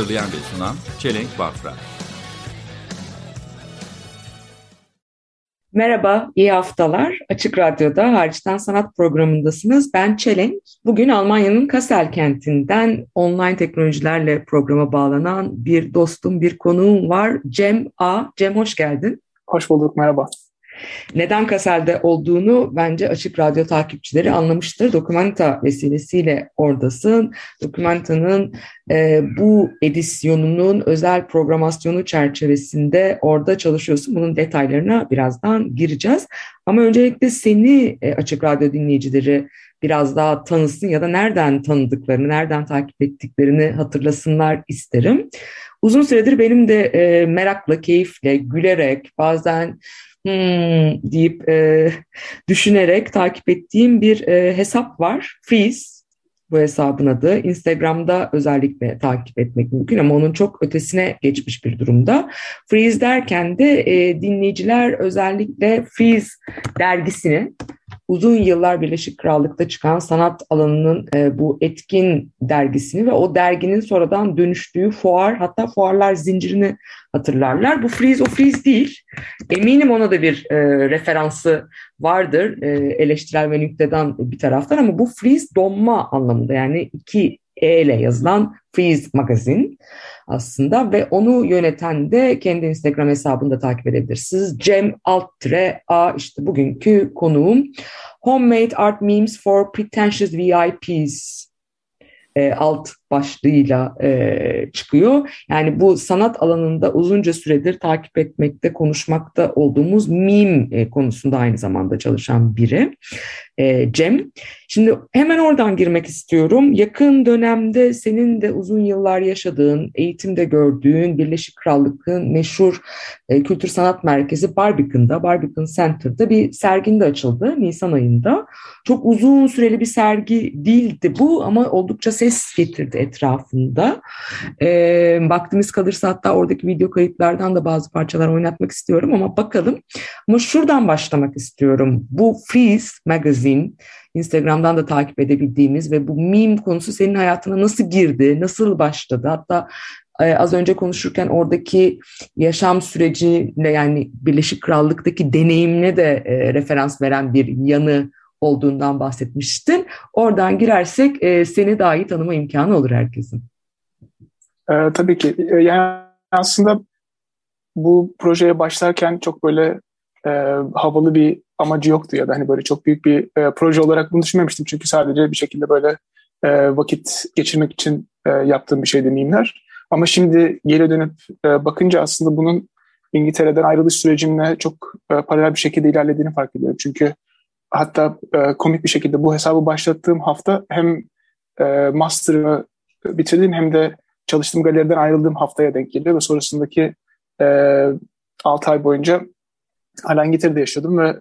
Hazırlayan ve sunan Çelenk Bafra. Merhaba, iyi haftalar. Açık Radyo'da Hariçten Sanat programındasınız. Ben Çelenk. Bugün Almanya'nın Kassel kentinden online teknolojilerle programa bağlanan bir dostum, bir konuğum var. Cem A. Cem hoş geldin. Hoş bulduk, merhaba. Neden Kassel'de olduğunu bence Açık Radyo takipçileri anlamıştır. Dokumenta vesilesiyle oradasın. Dokumenta'nın e, bu edisyonunun özel programasyonu çerçevesinde orada çalışıyorsun. Bunun detaylarına birazdan gireceğiz. Ama öncelikle seni e, Açık Radyo dinleyicileri biraz daha tanısın ya da nereden tanıdıklarını, nereden takip ettiklerini hatırlasınlar isterim. Uzun süredir benim de e, merakla, keyifle, gülerek, bazen hmm, deyip e, düşünerek takip ettiğim bir e, hesap var. Freeze bu hesabın adı. Instagram'da özellikle takip etmek mümkün ama onun çok ötesine geçmiş bir durumda. Freeze derken de e, dinleyiciler özellikle Freeze dergisini uzun yıllar Birleşik Krallık'ta çıkan sanat alanının e, bu etkin dergisini ve o derginin sonradan dönüştüğü fuar hatta fuarlar zincirini hatırlarlar. Bu Freeze o Freeze değil. Eminim ona da bir e, referansı vardır e, eleştirel ve nüktedan bir taraftan ama bu Freeze donma anlamında yani iki E ile yazılan Freeze Magazine aslında ve onu yöneten de kendi Instagram hesabında takip edebilirsiniz. Cem Altre A işte bugünkü konuğum. Homemade Art Memes for Pretentious VIPs e, alt başlığıyla e, çıkıyor. Yani bu sanat alanında uzunca süredir takip etmekte, konuşmakta olduğumuz meme e, konusunda aynı zamanda çalışan biri. E, Cem. Şimdi hemen oradan girmek istiyorum. Yakın dönemde senin de uzun yıllar yaşadığın, eğitimde gördüğün Birleşik Krallık'ın meşhur e, kültür sanat merkezi Barbican'da, Barbican Center'da bir serginde açıldı Nisan ayında. Çok uzun süreli bir sergi değildi bu ama oldukça ses getirdi etrafında. E, vaktimiz kalırsa hatta oradaki video kayıtlardan da bazı parçalar oynatmak istiyorum ama bakalım. Ama şuradan başlamak istiyorum. Bu Freeze Magazine Instagram'dan da takip edebildiğimiz ve bu meme konusu senin hayatına nasıl girdi, nasıl başladı? Hatta e, az önce konuşurken oradaki yaşam süreciyle yani Birleşik Krallık'taki deneyimine de e, referans veren bir yanı olduğundan bahsetmiştin. Oradan girersek e, seni daha iyi tanıma imkanı olur herkesin. Ee, tabii ki. Ee, yani aslında bu projeye başlarken çok böyle e, havalı bir amacı yoktu ya da hani böyle çok büyük bir e, proje olarak bunu düşünmemiştim. Çünkü sadece bir şekilde böyle e, vakit geçirmek için e, yaptığım bir şeydi mimler. Ama şimdi geri dönüp e, bakınca aslında bunun İngiltere'den ayrılış sürecimle çok e, paralel bir şekilde ilerlediğini fark ediyorum. Çünkü hatta e, komik bir şekilde bu hesabı başlattığım hafta hem e, master'ı bitirdiğim hem de çalıştığım galeriden ayrıldığım haftaya denk geliyor ve sonrasındaki e, 6 ay boyunca hala İngiltere'de yaşıyordum ve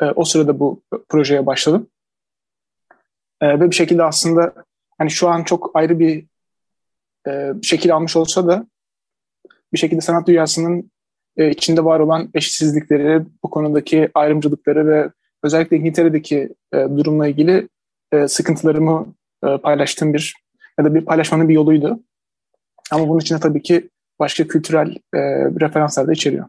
e, o sırada bu projeye başladım. E, ve bir şekilde aslında hani şu an çok ayrı bir e, şekil almış olsa da bir şekilde sanat dünyasının e, içinde var olan eşitsizlikleri, bu konudaki ayrımcılıkları ve özellikle İngiltere'deki e, durumla ilgili e, sıkıntılarımı e, paylaştığım bir ya da bir paylaşmanın bir yoluydu. Ama bunun içinde tabii ki başka kültürel e, referanslar da içeriyor.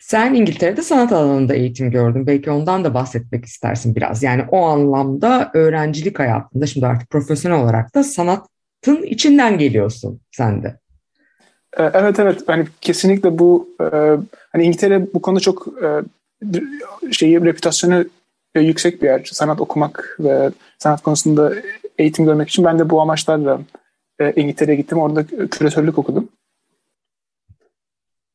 Sen İngiltere'de sanat alanında eğitim gördün. Belki ondan da bahsetmek istersin biraz. Yani o anlamda öğrencilik hayatında şimdi artık profesyonel olarak da sanatın içinden geliyorsun sen de. Evet evet yani kesinlikle bu hani İngiltere bu konuda çok şeyi reputasyonu yüksek bir yer. Sanat okumak ve sanat konusunda eğitim görmek için ben de bu amaçlarla İngiltere'ye gittim. Orada küratörlük okudum.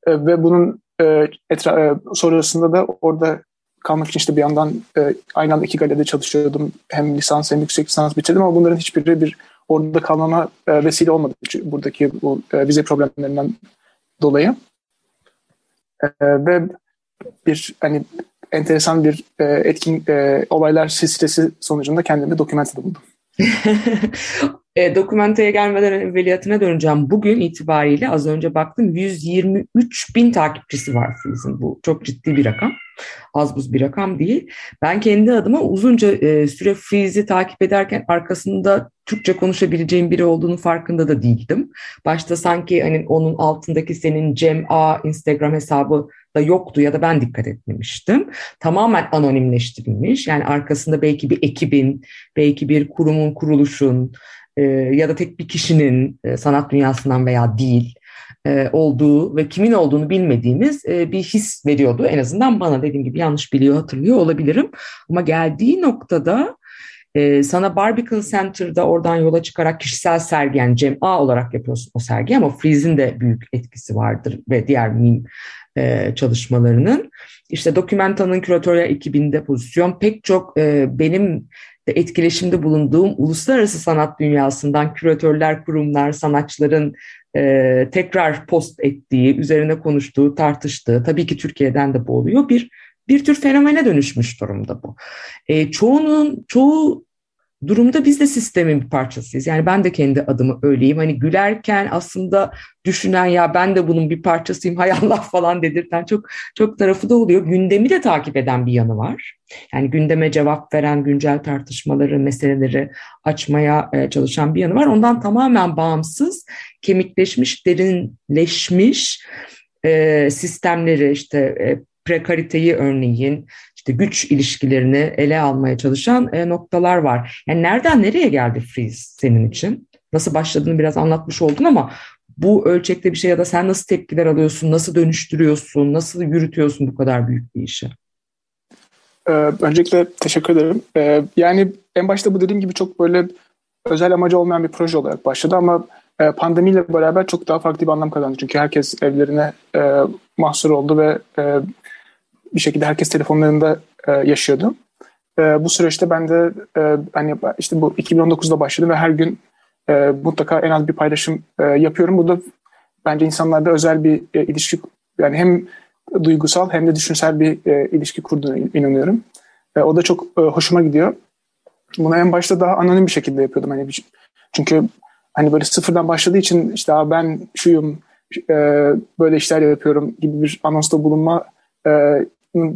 Ve bunun e, etra e, sonrasında da orada kalmak için işte bir yandan e, aynı anda iki galeride çalışıyordum. Hem lisans hem yüksek lisans bitirdim ama bunların hiçbiri bir orada kalmama e, vesile olmadı. Çünkü buradaki bu e, vize problemlerinden dolayı. E, ve bir hani enteresan bir e, etkin e, olaylar silsilesi sonucunda kendimi dokümentada buldum. e, dokümantaya gelmeden evveliyatına döneceğim. Bugün itibariyle az önce baktım 123 bin takipçisi var Filiz'in. Bu çok ciddi bir rakam. Az buz bir rakam değil. Ben kendi adıma uzunca e, süre Filiz'i takip ederken arkasında Türkçe konuşabileceğim biri olduğunu farkında da değildim. Başta sanki hani onun altındaki senin Cem A Instagram hesabı da yoktu ya da ben dikkat etmemiştim. Tamamen anonimleştirilmiş. Yani arkasında belki bir ekibin, belki bir kurumun, kuruluşun e, ya da tek bir kişinin e, sanat dünyasından veya değil e, olduğu ve kimin olduğunu bilmediğimiz e, bir his veriyordu. En azından bana dediğim gibi yanlış biliyor, hatırlıyor olabilirim. Ama geldiği noktada ee, sana Barbican Center'da oradan yola çıkarak kişisel sergi yani Cem A olarak yapıyorsun o sergi ama Freeze'in de büyük etkisi vardır ve diğer mim e, çalışmalarının. İşte Dokumenta'nın küratörler ekibinde pozisyon pek çok e, benim de etkileşimde bulunduğum uluslararası sanat dünyasından küratörler, kurumlar, sanatçıların e, tekrar post ettiği, üzerine konuştuğu, tartıştığı, tabii ki Türkiye'den de bu oluyor, bir bir tür fenomene dönüşmüş durumda bu. E, çoğunun, çoğu durumda biz de sistemin bir parçasıyız. Yani ben de kendi adımı öyleyim. Hani gülerken aslında düşünen ya ben de bunun bir parçasıyım hay Allah falan dedirten çok çok tarafı da oluyor. Gündemi de takip eden bir yanı var. Yani gündeme cevap veren, güncel tartışmaları, meseleleri açmaya e, çalışan bir yanı var. Ondan tamamen bağımsız, kemikleşmiş, derinleşmiş e, sistemleri işte e, prekariteyi örneğin işte güç ilişkilerini ele almaya çalışan e, noktalar var. Yani nereden nereye geldi Freeze senin için? Nasıl başladığını biraz anlatmış oldun ama bu ölçekte bir şey ya da sen nasıl tepkiler alıyorsun, nasıl dönüştürüyorsun, nasıl yürütüyorsun bu kadar büyük bir işi? Ee, öncelikle teşekkür ederim. Ee, yani en başta bu dediğim gibi çok böyle özel amacı olmayan bir proje olarak başladı ama e, pandemiyle beraber çok daha farklı bir anlam kazandı. Çünkü herkes evlerine e, mahsur oldu ve e, bir şekilde herkes telefonlarında e, yaşıyordu. E, bu süreçte ben de e, hani işte bu 2019'da başladım ve her gün e, mutlaka en az bir paylaşım e, yapıyorum. Bu da bence insanlarda özel bir e, ilişki yani hem duygusal hem de düşünsel bir e, ilişki kurduğuna inanıyorum. E, o da çok e, hoşuma gidiyor. Bunu en başta daha anonim bir şekilde yapıyordum. Hani çünkü hani böyle sıfırdan başladığı için işte ben şuyum, e, böyle işler yapıyorum gibi bir anonsta bulunma e,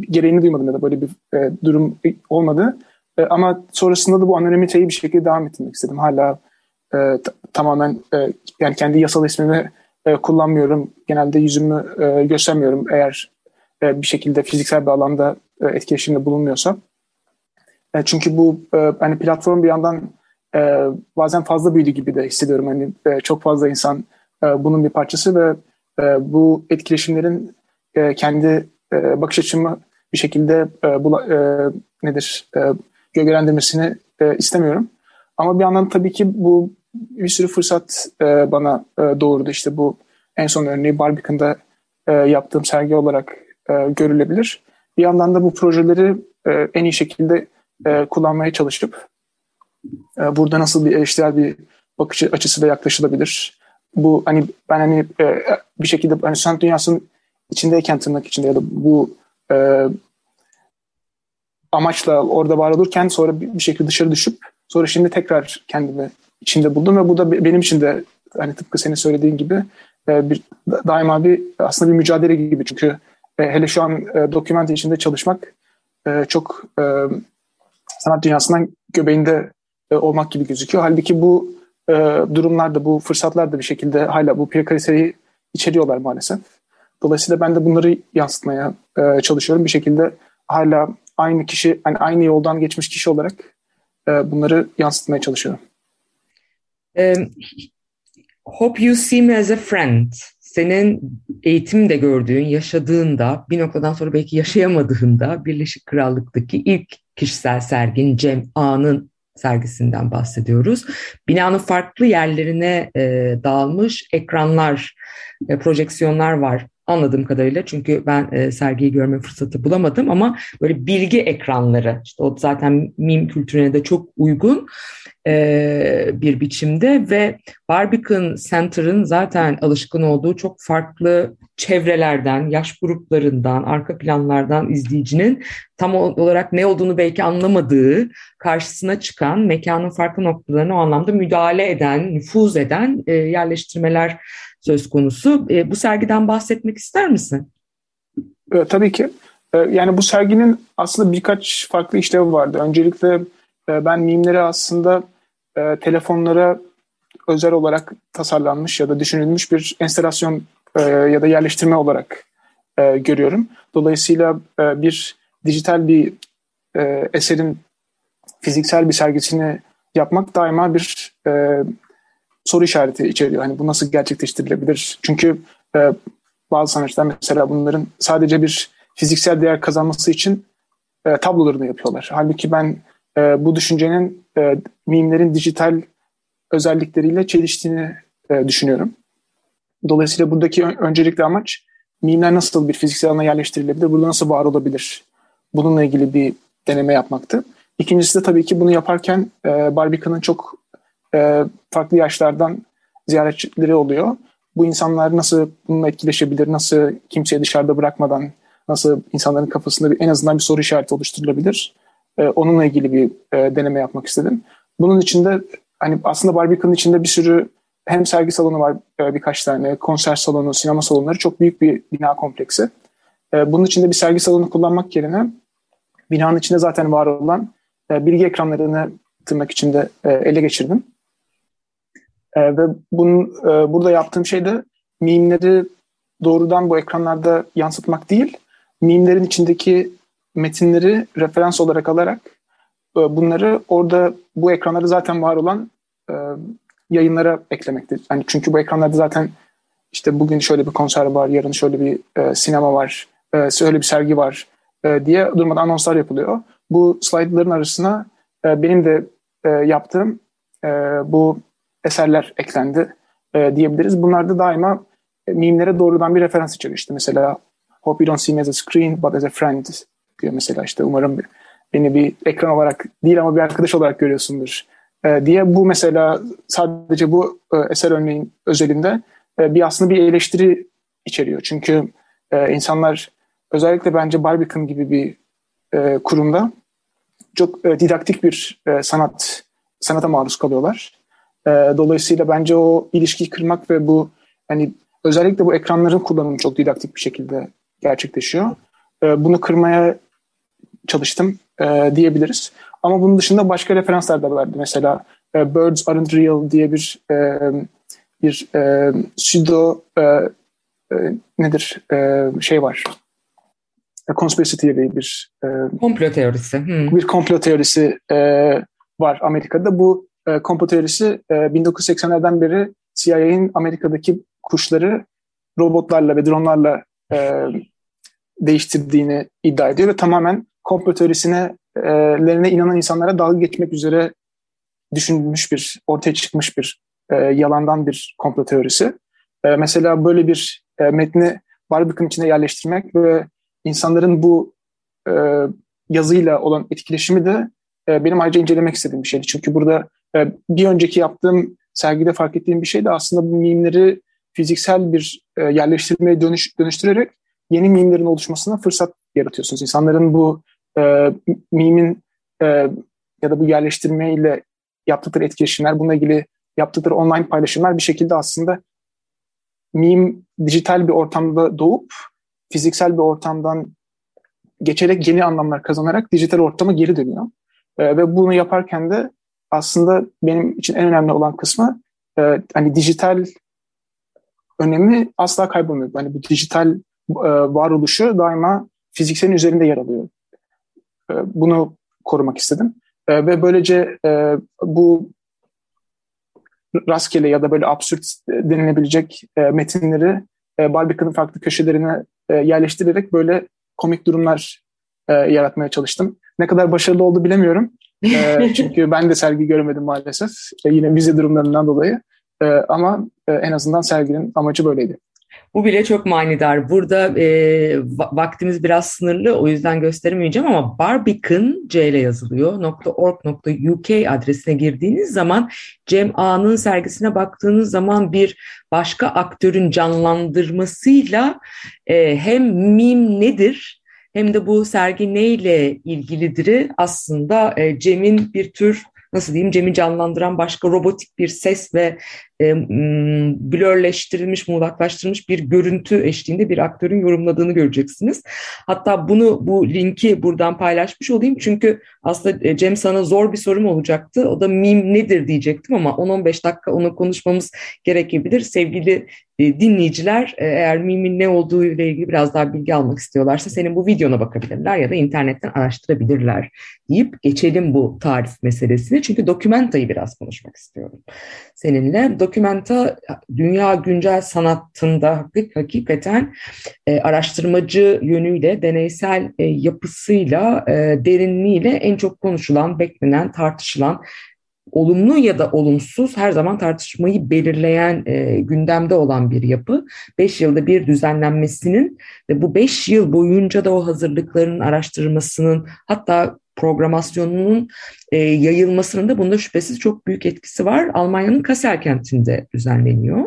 gereğini duymadım ya da böyle bir e, durum olmadı. E, ama sonrasında da bu anonimiteyi bir şekilde devam ettirmek istedim. Hala e, tamamen e, yani kendi yasal ismimi e, kullanmıyorum. Genelde yüzümü e, göstermiyorum eğer e, bir şekilde fiziksel bir alanda e, etkileşimde bulunmuyorsa. E, çünkü bu e, hani platform bir yandan e, bazen fazla büyüdü gibi de hissediyorum. Hani e, çok fazla insan e, bunun bir parçası ve e, bu etkileşimlerin e, kendi e, bakış açımı bir şekilde e, bula, e, nedir e, gölgelendirmesini e, istemiyorum. Ama bir yandan tabii ki bu bir sürü fırsat e, bana e, doğurdu. İşte bu en son örneği Barbican'da e, yaptığım sergi olarak e, görülebilir. Bir yandan da bu projeleri e, en iyi şekilde e, kullanmaya çalışıp e, burada nasıl bir eleştirel bir bakış açısıyla yaklaşılabilir. Bu hani ben hani e, bir şekilde hani sanat dünyasının içindeyken tırnak içinde ya da bu e, amaçla orada var olurken sonra bir, şekilde dışarı düşüp sonra şimdi tekrar kendimi içinde buldum ve bu da benim için de hani tıpkı senin söylediğin gibi e, bir daima bir aslında bir mücadele gibi çünkü e, hele şu an e, dokümante içinde çalışmak e, çok e, sanat dünyasından göbeğinde e, olmak gibi gözüküyor. Halbuki bu e, durumlarda, bu fırsatlar da bir şekilde hala bu prekariteyi içeriyorlar maalesef. Dolayısıyla ben de bunları yansıtmaya e, çalışıyorum. Bir şekilde hala aynı kişi, yani aynı yoldan geçmiş kişi olarak e, bunları yansıtmaya çalışıyorum. Um, hope you see me as a friend. Senin eğitimde gördüğün, yaşadığında, bir noktadan sonra belki yaşayamadığında Birleşik Krallık'taki ilk kişisel sergin Cem A'nın sergisinden bahsediyoruz. Binanın farklı yerlerine e, dağılmış ekranlar, e, projeksiyonlar var anladığım kadarıyla. Çünkü ben e, sergiyi görme fırsatı bulamadım ama böyle bilgi ekranları işte o zaten mim kültürüne de çok uygun e, bir biçimde ve Barbican Center'ın zaten alışkın olduğu çok farklı çevrelerden, yaş gruplarından, arka planlardan izleyicinin tam olarak ne olduğunu belki anlamadığı karşısına çıkan mekanın farklı noktalarına o anlamda müdahale eden, nüfuz eden e, yerleştirmeler söz konusu. E, bu sergiden bahsetmek ister misin? E, tabii ki. E, yani bu serginin aslında birkaç farklı işlevi vardı. Öncelikle e, ben mimleri aslında e, telefonlara özel olarak tasarlanmış ya da düşünülmüş bir enstelasyon e, ya da yerleştirme olarak e, görüyorum. Dolayısıyla e, bir dijital bir e, eserin fiziksel bir sergisini yapmak daima bir e, soru işareti içeriyor. Hani bu nasıl gerçekleştirilebilir? Çünkü e, bazı sanatçılar mesela bunların sadece bir fiziksel değer kazanması için e, tablolarını yapıyorlar. Halbuki ben e, bu düşüncenin e, mimlerin dijital özellikleriyle çeliştiğini e, düşünüyorum. Dolayısıyla buradaki ön, öncelikli amaç mimler nasıl bir fiziksel alana yerleştirilebilir, burada nasıl var olabilir? Bununla ilgili bir deneme yapmaktı. İkincisi de tabii ki bunu yaparken e, Barbican'ın çok e, farklı yaşlardan ziyaretçileri oluyor. Bu insanlar nasıl bununla etkileşebilir, nasıl kimseyi dışarıda bırakmadan, nasıl insanların kafasında bir, en azından bir soru işareti oluşturulabilir? E, onunla ilgili bir e, deneme yapmak istedim. Bunun içinde hani aslında Barbican'ın içinde bir sürü hem sergi salonu var e, birkaç tane, konser salonu, sinema salonları çok büyük bir bina kompleksi. E, bunun içinde bir sergi salonu kullanmak yerine binanın içinde zaten var olan e, bilgi ekranlarını tırnak içinde e, ele geçirdim. E, ve bunun, e, burada yaptığım şey de mimleri doğrudan bu ekranlarda yansıtmak değil, mimlerin içindeki metinleri referans olarak alarak e, bunları orada bu ekranları zaten var olan e, yayınlara eklemektir. Yani çünkü bu ekranlarda zaten işte bugün şöyle bir konser var, yarın şöyle bir e, sinema var, e, şöyle bir sergi var e, diye durmadan anonslar yapılıyor. Bu slaytların arasına e, benim de e, yaptığım e, bu eserler eklendi e, diyebiliriz. Bunlar da daima e, mimlere doğrudan bir referans içeriyor. İşte mesela Hope you don't see me as a screen but as a friend diyor mesela işte umarım beni bir ekran olarak değil ama bir arkadaş olarak görüyorsundur e, diye bu mesela sadece bu e, eser örneğin özelinde e, bir aslında bir eleştiri içeriyor. Çünkü e, insanlar özellikle bence Barbican gibi bir e, kurumda çok e, didaktik bir e, sanat sanata maruz kalıyorlar. E, dolayısıyla bence o ilişkiyi kırmak ve bu hani özellikle bu ekranların kullanımı çok didaktik bir şekilde gerçekleşiyor. E, bunu kırmaya çalıştım e, diyebiliriz. Ama bunun dışında başka referanslar da vardı. Mesela e, Birds Aren't Real diye bir e, bir e, pseudo e, e, nedir e, şey var. E, conspiracy theory bir e, komplo teorisi. Hmm. Bir komplo teorisi e, var Amerika'da. Bu e, komplo teorisi e, 1980'lerden beri CIA'nin Amerika'daki kuşları robotlarla ve dronlarla e, değiştirdiğini iddia ediyor ve tamamen komplo teorisine lerine inanan insanlara dalga geçmek üzere düşünülmüş bir, ortaya çıkmış bir e, yalandan bir komplo teorisi. E, mesela böyle bir e, metni Barbican içine yerleştirmek ve insanların bu e, yazıyla olan etkileşimi de e, benim ayrıca incelemek istediğim bir şeydi. Çünkü burada e, bir önceki yaptığım sergide fark ettiğim bir şey de aslında bu mimleri fiziksel bir e, yerleştirmeye dönüş, dönüştürerek yeni mimlerin oluşmasına fırsat yaratıyorsunuz. İnsanların bu e, mimin e, ya da bu yerleştirme ile yaptıkları etkileşimler, bununla ilgili yaptıkları online paylaşımlar bir şekilde aslında mim dijital bir ortamda doğup fiziksel bir ortamdan geçerek yeni anlamlar kazanarak dijital ortama geri dönüyor. E, ve bunu yaparken de aslında benim için en önemli olan kısmı e, hani dijital önemi asla kaybolmuyor. Hani bu dijital e, varoluşu daima fizikselin üzerinde yer alıyor. E, bunu korumak istedim. E, ve böylece e, bu rastgele ya da böyle absürt denilebilecek metinleri Barbican'ın farklı köşelerine yerleştirerek böyle komik durumlar yaratmaya çalıştım. Ne kadar başarılı oldu bilemiyorum. çünkü ben de sergi göremedim maalesef. yine vize durumlarından dolayı. ama en azından serginin amacı böyleydi. Bu bile çok manidar. Burada e, vaktimiz biraz sınırlı o yüzden gösteremeyeceğim ama Barbican C ile yazılıyor. .org.uk adresine girdiğiniz zaman Cem A'nın sergisine baktığınız zaman bir başka aktörün canlandırmasıyla e, hem mim nedir hem de bu sergi neyle ilgilidir? Aslında e, Cem'in bir tür nasıl diyeyim Cem'i canlandıran başka robotik bir ses ve e, blörleştirilmiş, muğlaklaştırılmış bir görüntü eşliğinde bir aktörün yorumladığını göreceksiniz. Hatta bunu bu linki buradan paylaşmış olayım çünkü aslında Cem sana zor bir sorum olacaktı. O da mim nedir diyecektim ama 10-15 dakika onu konuşmamız gerekebilir. Sevgili e, dinleyiciler e, eğer mimin ne olduğu ile ilgili biraz daha bilgi almak istiyorlarsa senin bu videona bakabilirler ya da internetten araştırabilirler deyip geçelim bu tarif meselesini. Çünkü dokumentayı biraz konuşmak istiyorum seninle. Dokümenta dünya güncel sanatında hakikaten e, araştırmacı yönüyle, deneysel e, yapısıyla, e, derinliğiyle en çok konuşulan, beklenen, tartışılan olumlu ya da olumsuz her zaman tartışmayı belirleyen e, gündemde olan bir yapı. Beş yılda bir düzenlenmesinin ve bu beş yıl boyunca da o hazırlıkların araştırmasının hatta programasyonunun e, yayılmasının da bunda şüphesiz çok büyük etkisi var. Almanya'nın Kassel kentinde düzenleniyor.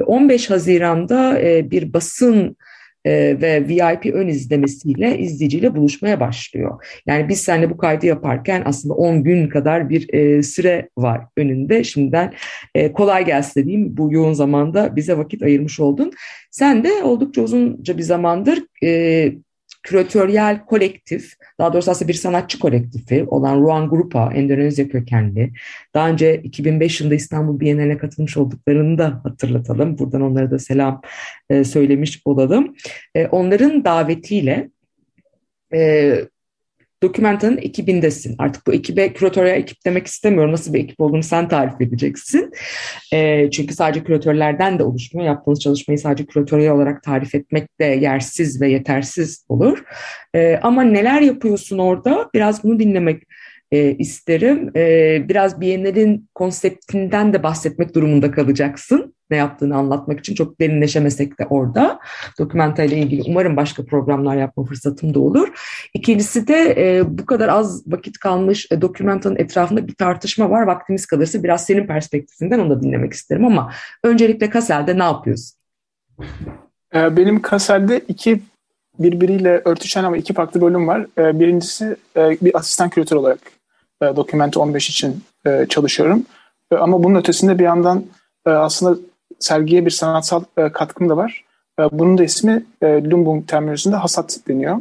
Ve 15 Haziran'da e, bir basın e, ve VIP ön izlemesiyle izleyiciyle buluşmaya başlıyor. Yani biz seninle bu kaydı yaparken aslında 10 gün kadar bir e, süre var önünde. Şimdiden e, kolay gelsin diyeyim bu yoğun zamanda bize vakit ayırmış oldun. Sen de oldukça uzunca bir zamandır e, küratöryel kolektif, daha doğrusu aslında bir sanatçı kolektifi olan Ruan Grupa, Endonezya kökenli. Daha önce 2005 yılında İstanbul Biennaline katılmış olduklarını da hatırlatalım. Buradan onlara da selam e, söylemiş olalım. E, onların davetiyle e, Dokumentanın ekibindesin. Artık bu ekibe küratöryel ekip demek istemiyorum. Nasıl bir ekip olduğunu sen tarif edeceksin. E, çünkü sadece küratörlerden de oluşmuyor. Yaptığınız çalışmayı sadece küratöryel olarak tarif etmek de yersiz ve yetersiz olur. E, ama neler yapıyorsun orada? Biraz bunu dinlemek e, isterim. E, biraz Biennale'in konseptinden de bahsetmek durumunda kalacaksın. Ne yaptığını anlatmak için çok derinleşemesek de orada. Dokumenta ile ilgili umarım başka programlar yapma fırsatım da olur. İkincisi de e, bu kadar az vakit kalmış e, dokumentanın etrafında bir tartışma var. Vaktimiz kalırsa biraz senin perspektifinden onu da dinlemek isterim ama öncelikle Kasel'de ne yapıyorsun? E, benim Kasel'de iki birbiriyle örtüşen ama iki farklı bölüm var. E, birincisi e, bir asistan küratör olarak e, Document 15 için e, çalışıyorum. E, ama bunun ötesinde bir yandan e, aslında sergiye bir sanatsal katkım da var. Bunun da ismi Lumbung terminolojisinde hasat deniyor.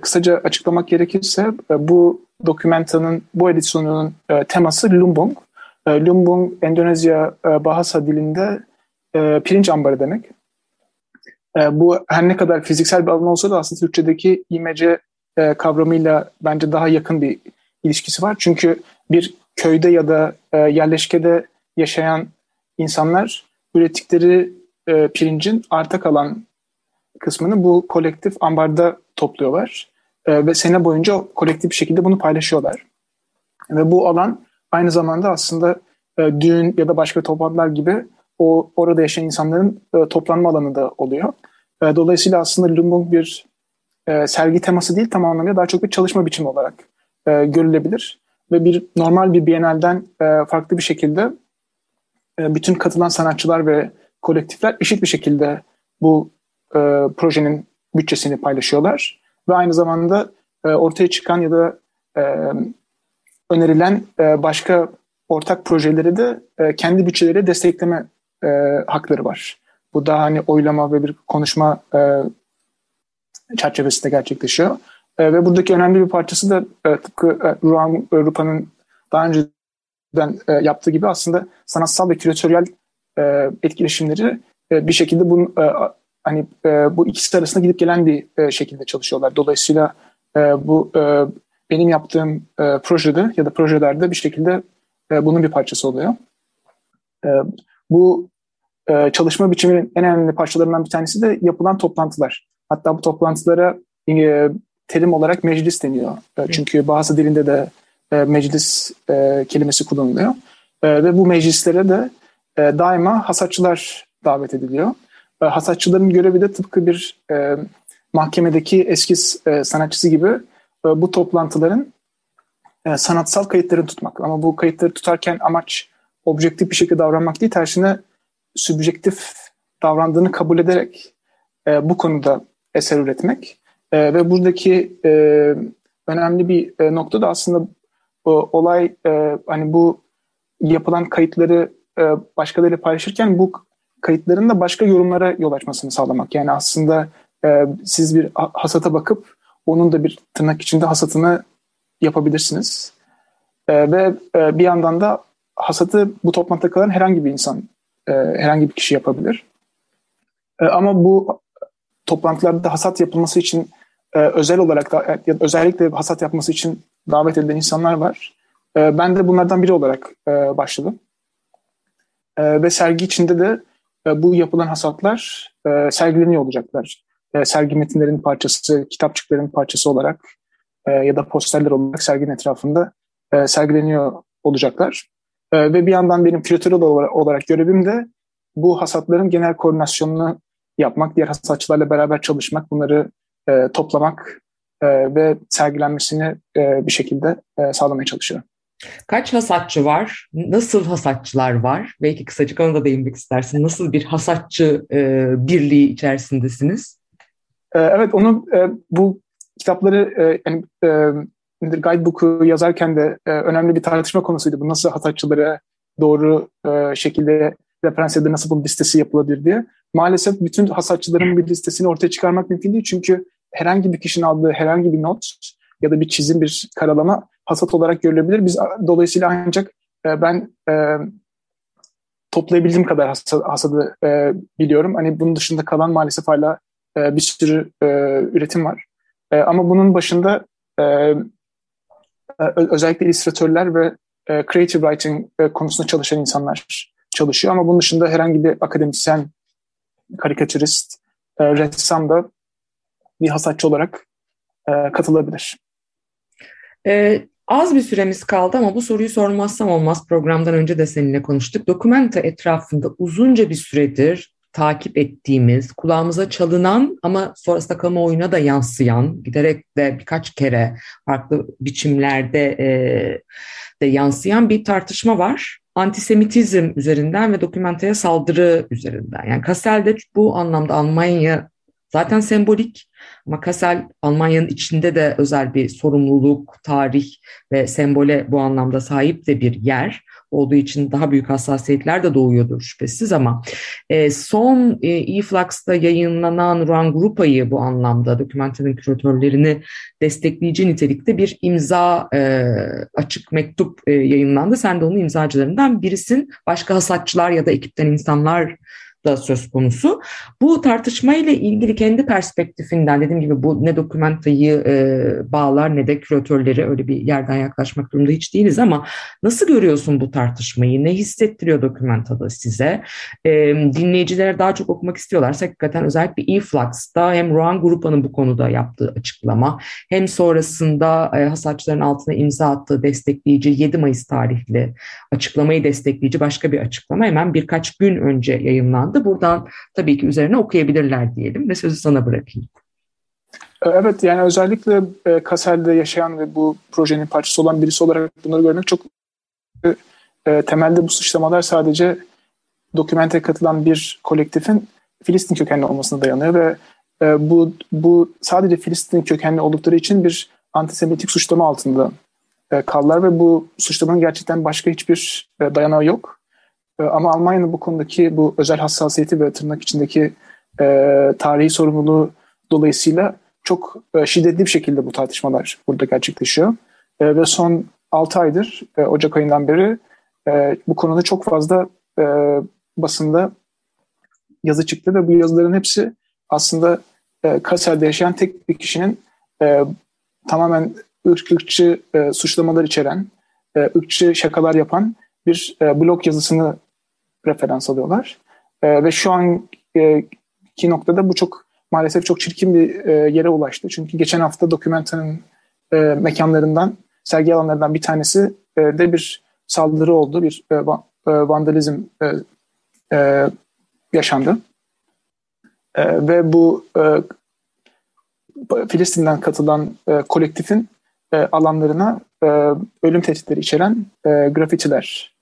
Kısaca açıklamak gerekirse bu dokumentanın, bu edisyonunun teması Lumbung. Lumbung Endonezya Bahasa dilinde pirinç ambarı demek. Bu her ne kadar fiziksel bir alan olsa da aslında Türkçedeki imece kavramıyla bence daha yakın bir ilişkisi var. Çünkü bir köyde ya da e, yerleşkede yaşayan insanlar ürettikleri e, pirincin arta kalan kısmını bu kolektif ambarda topluyorlar. E, ve sene boyunca kolektif bir şekilde bunu paylaşıyorlar. Ve bu alan aynı zamanda aslında e, düğün ya da başka toplantılar gibi o orada yaşayan insanların e, toplanma alanı da oluyor. E, dolayısıyla aslında Lumbung bir e, sergi teması değil tam anlamıyla daha çok bir çalışma biçimi olarak e, görülebilir. Ve bir normal bir Biennale'den e, farklı bir şekilde e, bütün katılan sanatçılar ve kolektifler eşit bir şekilde bu e, projenin bütçesini paylaşıyorlar. Ve aynı zamanda e, ortaya çıkan ya da e, önerilen e, başka ortak projeleri de e, kendi bütçeleri destekleme e, hakları var. Bu da hani oylama ve bir konuşma e, çerçevesinde gerçekleşiyor. E, ve buradaki önemli bir parçası da e, tıpkı e, Ruan Rupa'nın daha önceden e, yaptığı gibi aslında sanatsal ve küratöryel e, etkileşimleri e, bir şekilde bunun e, hani e, bu ikisi arasında gidip gelen bir e, şekilde çalışıyorlar. Dolayısıyla e, bu e, benim yaptığım e, projede ya da projelerde bir şekilde e, bunun bir parçası oluyor. E, bu e, çalışma biçiminin en önemli parçalarından bir tanesi de yapılan toplantılar. Hatta bu toplantılara e, terim olarak meclis deniyor. E, çünkü bazı dilinde de e, meclis e, kelimesi kullanılıyor. E, ve bu meclislere de e, daima hasatçılar davet ediliyor. e, hasatçıların görevi de tıpkı bir e, mahkemedeki eski e, sanatçısı gibi e, bu toplantıların e, sanatsal kayıtlarını tutmak. Ama bu kayıtları tutarken amaç objektif bir şekilde davranmak değil, tersine sübjektif davrandığını kabul ederek e, bu konuda eser üretmek. E, ve buradaki e, önemli bir e, nokta da aslında bu olay e, hani bu yapılan kayıtları e, başkalarıyla paylaşırken bu kayıtların da başka yorumlara yol açmasını sağlamak. Yani aslında e, siz bir hasata bakıp onun da bir tırnak içinde hasatını yapabilirsiniz. E, ve e, bir yandan da hasatı bu toplantıda kalan herhangi bir insan, e, herhangi bir kişi yapabilir. E, ama bu toplantılarda hasat yapılması için e, özel olarak da ya özellikle hasat yapması için davet edilen insanlar var. E, ben de bunlardan biri olarak e, başladım. E, ve sergi içinde de e, bu yapılan hasatlar e, sergileniyor olacaklar. E, sergi metinlerinin parçası, kitapçıkların parçası olarak e, ya da posterler olarak serginin etrafında e, sergileniyor olacaklar. E, ve bir yandan benim küratör olarak, olarak görevim de bu hasatların genel koordinasyonunu yapmak, diğer hasatçılarla beraber çalışmak, bunları e, toplamak e, ve sergilenmesini e, bir şekilde e, sağlamaya çalışıyorum. Kaç hasatçı var? Nasıl hasatçılar var? Belki kısacık ona da değinmek istersin. Nasıl bir hasatçı e, birliği içerisindesiniz? E, evet, onu e, bu kitapları e, yani, e, guidebook'u yazarken de e, önemli bir tartışma konusuydu. Bu nasıl hasatçılara doğru e, şekilde referans edilir, nasıl bunun listesi yapılabilir diye. Maalesef bütün hasatçıların bir listesini ortaya çıkarmak mümkün değil. Çünkü herhangi bir kişinin aldığı herhangi bir not ya da bir çizim, bir karalama hasat olarak görülebilir. Biz dolayısıyla ancak e, ben e, toplayabildiğim kadar hasat, hasadı e, biliyorum. Hani bunun dışında kalan maalesef hala e, bir sürü e, üretim var. E, ama bunun başında e, e özellikle illüstratörler ve e, creative writing e, konusunda çalışan insanlar çalışıyor. Ama bunun dışında herhangi bir akademisyen, karikatürist, e, ressam da bir hasatçı olarak e, katılabilir. Ee, az bir süremiz kaldı ama bu soruyu sormazsam olmaz. Programdan önce de seninle konuştuk. Dokumenta etrafında uzunca bir süredir takip ettiğimiz, kulağımıza çalınan ama sonrasında kamuoyuna da yansıyan, giderek de birkaç kere farklı biçimlerde e, de yansıyan bir tartışma var. Antisemitizm üzerinden ve dokumentaya saldırı üzerinden. Yani Kassel'de bu anlamda Almanya zaten sembolik ama Kassel Almanya'nın içinde de özel bir sorumluluk, tarih ve sembole bu anlamda sahip de bir yer olduğu için daha büyük hassasiyetler de doğuyordur şüphesiz ama e, son e, e-Flux'ta yayınlanan Ruan Grupa'yı bu anlamda dokümenterin küratörlerini destekleyici nitelikte bir imza e, açık mektup e, yayınlandı. Sen de onun imzacılarından birisin. Başka hasatçılar ya da ekipten insanlar da söz konusu. Bu tartışmayla ilgili kendi perspektifinden dediğim gibi bu ne dokümantayı e, bağlar ne de küratörleri öyle bir yerden yaklaşmak durumunda hiç değiliz ama nasıl görüyorsun bu tartışmayı? Ne hissettiriyor dokumentada size? E, dinleyicilere daha çok okumak istiyorlarsa hakikaten özellikle e-Flux'ta hem Ruan Grupa'nın bu konuda yaptığı açıklama hem sonrasında e, hasatçıların altına imza attığı destekleyici 7 Mayıs tarihli açıklamayı destekleyici başka bir açıklama hemen birkaç gün önce yayınlandı yayınlandı. Buradan tabii ki üzerine okuyabilirler diyelim ve sözü sana bırakayım. Ee, evet yani özellikle e, Kasel'de yaşayan ve bu projenin parçası olan birisi olarak bunları görmek çok e, temelde bu suçlamalar sadece dokümente katılan bir kolektifin Filistin kökenli olmasına dayanıyor ve e, bu bu sadece Filistin kökenli oldukları için bir antisemitik suçlama altında e, kaldılar ve bu suçlamanın gerçekten başka hiçbir e, dayanağı yok. Ee, ama Almanya'nın bu konudaki bu özel hassasiyeti ve tırnak içindeki e, tarihi sorumluluğu dolayısıyla çok e, şiddetli bir şekilde bu tartışmalar burada gerçekleşiyor. E, ve son 6 aydır, e, Ocak ayından beri e, bu konuda çok fazla e, basında yazı çıktı ve bu yazıların hepsi aslında e, Kassel'de yaşayan tek bir kişinin e, tamamen ırkçı e, suçlamalar içeren, e, ırkçı şakalar yapan bir e, blog yazısını referans alıyorlar. E, ve şu anki noktada bu çok maalesef çok çirkin bir e, yere ulaştı. Çünkü geçen hafta Dokumenta'nın e, mekanlarından, sergi alanlarından bir tanesi e, de bir saldırı oldu, bir e, va, e, vandalizm e, e, yaşandı. E, ve bu e, Filistin'den katılan e, kolektifin e, alanlarına e, ölüm tehditleri içeren e, grafitiler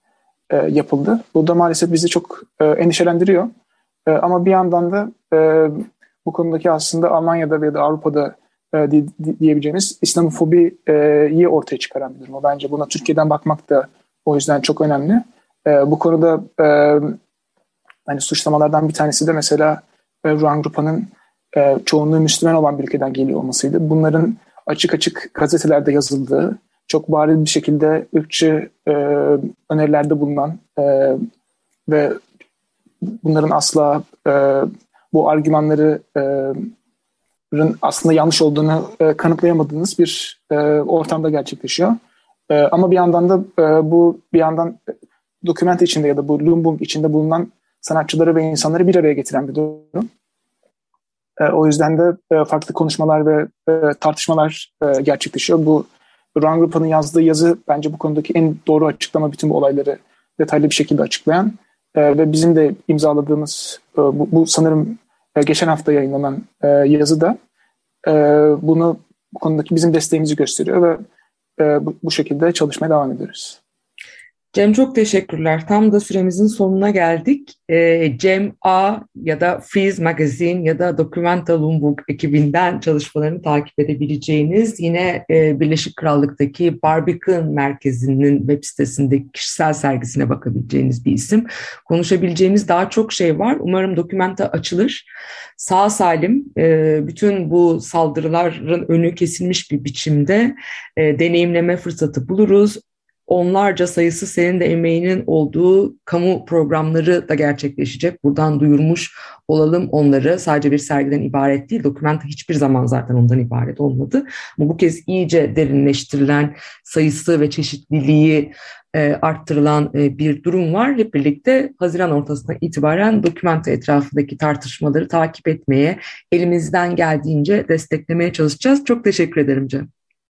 e, yapıldı. Bu da maalesef bizi çok e, endişelendiriyor. E, ama bir yandan da e, bu konudaki aslında Almanya'da veya da Avrupa'da e, di, di, diyebileceğimiz İslamofobiyi ortaya çıkaran bir durum. Bence buna Türkiye'den bakmak da o yüzden çok önemli. E, bu konuda e, hani suçlamalardan bir tanesi de mesela e, Ruan Grupa'nın e, çoğunluğu Müslüman olan bir ülkeden geliyor olmasıydı. Bunların açık açık gazetelerde yazıldığı, çok bariz bir şekilde ırkçı e, önerilerde bulunan e, ve bunların asla e, bu argümanları e, aslında yanlış olduğunu e, kanıtlayamadığınız bir e, ortamda gerçekleşiyor. E, ama bir yandan da e, bu bir yandan doküment içinde ya da bu Lumbung içinde bulunan sanatçıları ve insanları bir araya getiren bir durum. E, o yüzden de e, farklı konuşmalar ve e, tartışmalar e, gerçekleşiyor. Bu Ruan Grupa'nın yazdığı yazı bence bu konudaki en doğru açıklama bütün bu olayları detaylı bir şekilde açıklayan e, ve bizim de imzaladığımız e, bu, bu sanırım e, geçen hafta yayınlanan e, yazı da e, bunu bu konudaki bizim desteğimizi gösteriyor ve e, bu, bu şekilde çalışmaya devam ediyoruz. Cem çok teşekkürler. Tam da süremizin sonuna geldik. E, Cem A ya da Freeze Magazine ya da Documenta Lombok ekibinden çalışmalarını takip edebileceğiniz yine e, Birleşik Krallık'taki Barbican Merkezi'nin web sitesindeki kişisel sergisine bakabileceğiniz bir isim. Konuşabileceğimiz daha çok şey var. Umarım Documenta açılır. Sağ salim e, bütün bu saldırıların önü kesilmiş bir biçimde e, deneyimleme fırsatı buluruz onlarca sayısı senin de emeğinin olduğu kamu programları da gerçekleşecek. Buradan duyurmuş olalım onları. Sadece bir sergiden ibaret değil. Dokümenta hiçbir zaman zaten ondan ibaret olmadı. Ama bu kez iyice derinleştirilen sayısı ve çeşitliliği e, arttırılan e, bir durum var. Hep birlikte Haziran ortasına itibaren dokümenta etrafındaki tartışmaları takip etmeye, elimizden geldiğince desteklemeye çalışacağız. Çok teşekkür ederim Cem.